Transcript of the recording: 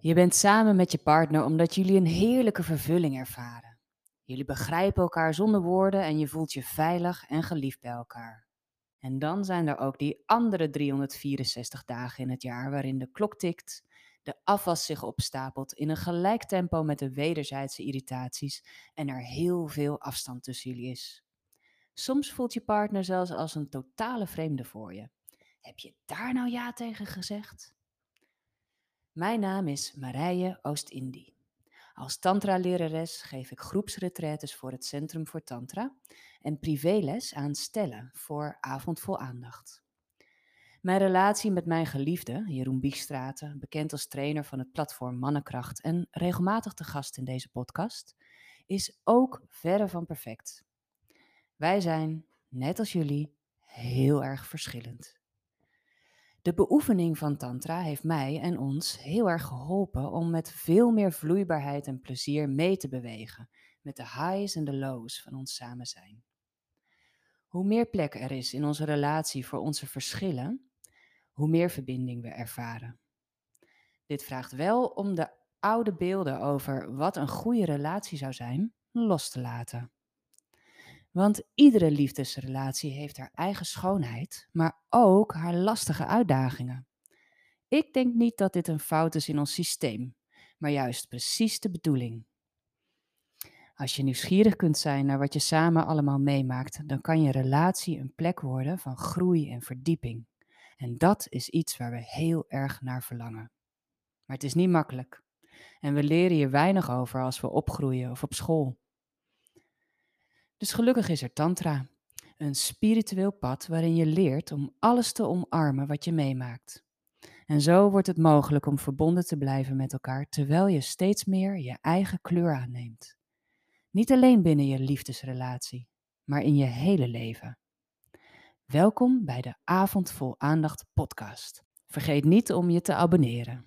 Je bent samen met je partner omdat jullie een heerlijke vervulling ervaren. Jullie begrijpen elkaar zonder woorden en je voelt je veilig en geliefd bij elkaar. En dan zijn er ook die andere 364 dagen in het jaar waarin de klok tikt, de afwas zich opstapelt in een gelijk tempo met de wederzijdse irritaties en er heel veel afstand tussen jullie is. Soms voelt je partner zelfs als een totale vreemde voor je. Heb je daar nou ja tegen gezegd? Mijn naam is Marije Oost-Indie. Als tantra-lerares geef ik groepsretretes voor het Centrum voor Tantra en privéles aan stellen voor Avond Vol Aandacht. Mijn relatie met mijn geliefde, Jeroen Biegstraten, bekend als trainer van het platform Mannenkracht en regelmatig te gast in deze podcast, is ook verre van perfect. Wij zijn, net als jullie, heel erg verschillend. De beoefening van Tantra heeft mij en ons heel erg geholpen om met veel meer vloeibaarheid en plezier mee te bewegen met de highs en de lows van ons samen zijn. Hoe meer plek er is in onze relatie voor onze verschillen, hoe meer verbinding we ervaren. Dit vraagt wel om de oude beelden over wat een goede relatie zou zijn los te laten. Want iedere liefdesrelatie heeft haar eigen schoonheid, maar ook haar lastige uitdagingen. Ik denk niet dat dit een fout is in ons systeem, maar juist precies de bedoeling. Als je nieuwsgierig kunt zijn naar wat je samen allemaal meemaakt, dan kan je relatie een plek worden van groei en verdieping. En dat is iets waar we heel erg naar verlangen. Maar het is niet makkelijk. En we leren hier weinig over als we opgroeien of op school. Dus gelukkig is er Tantra, een spiritueel pad waarin je leert om alles te omarmen wat je meemaakt. En zo wordt het mogelijk om verbonden te blijven met elkaar terwijl je steeds meer je eigen kleur aanneemt. Niet alleen binnen je liefdesrelatie, maar in je hele leven. Welkom bij de Avond Vol Aandacht podcast. Vergeet niet om je te abonneren.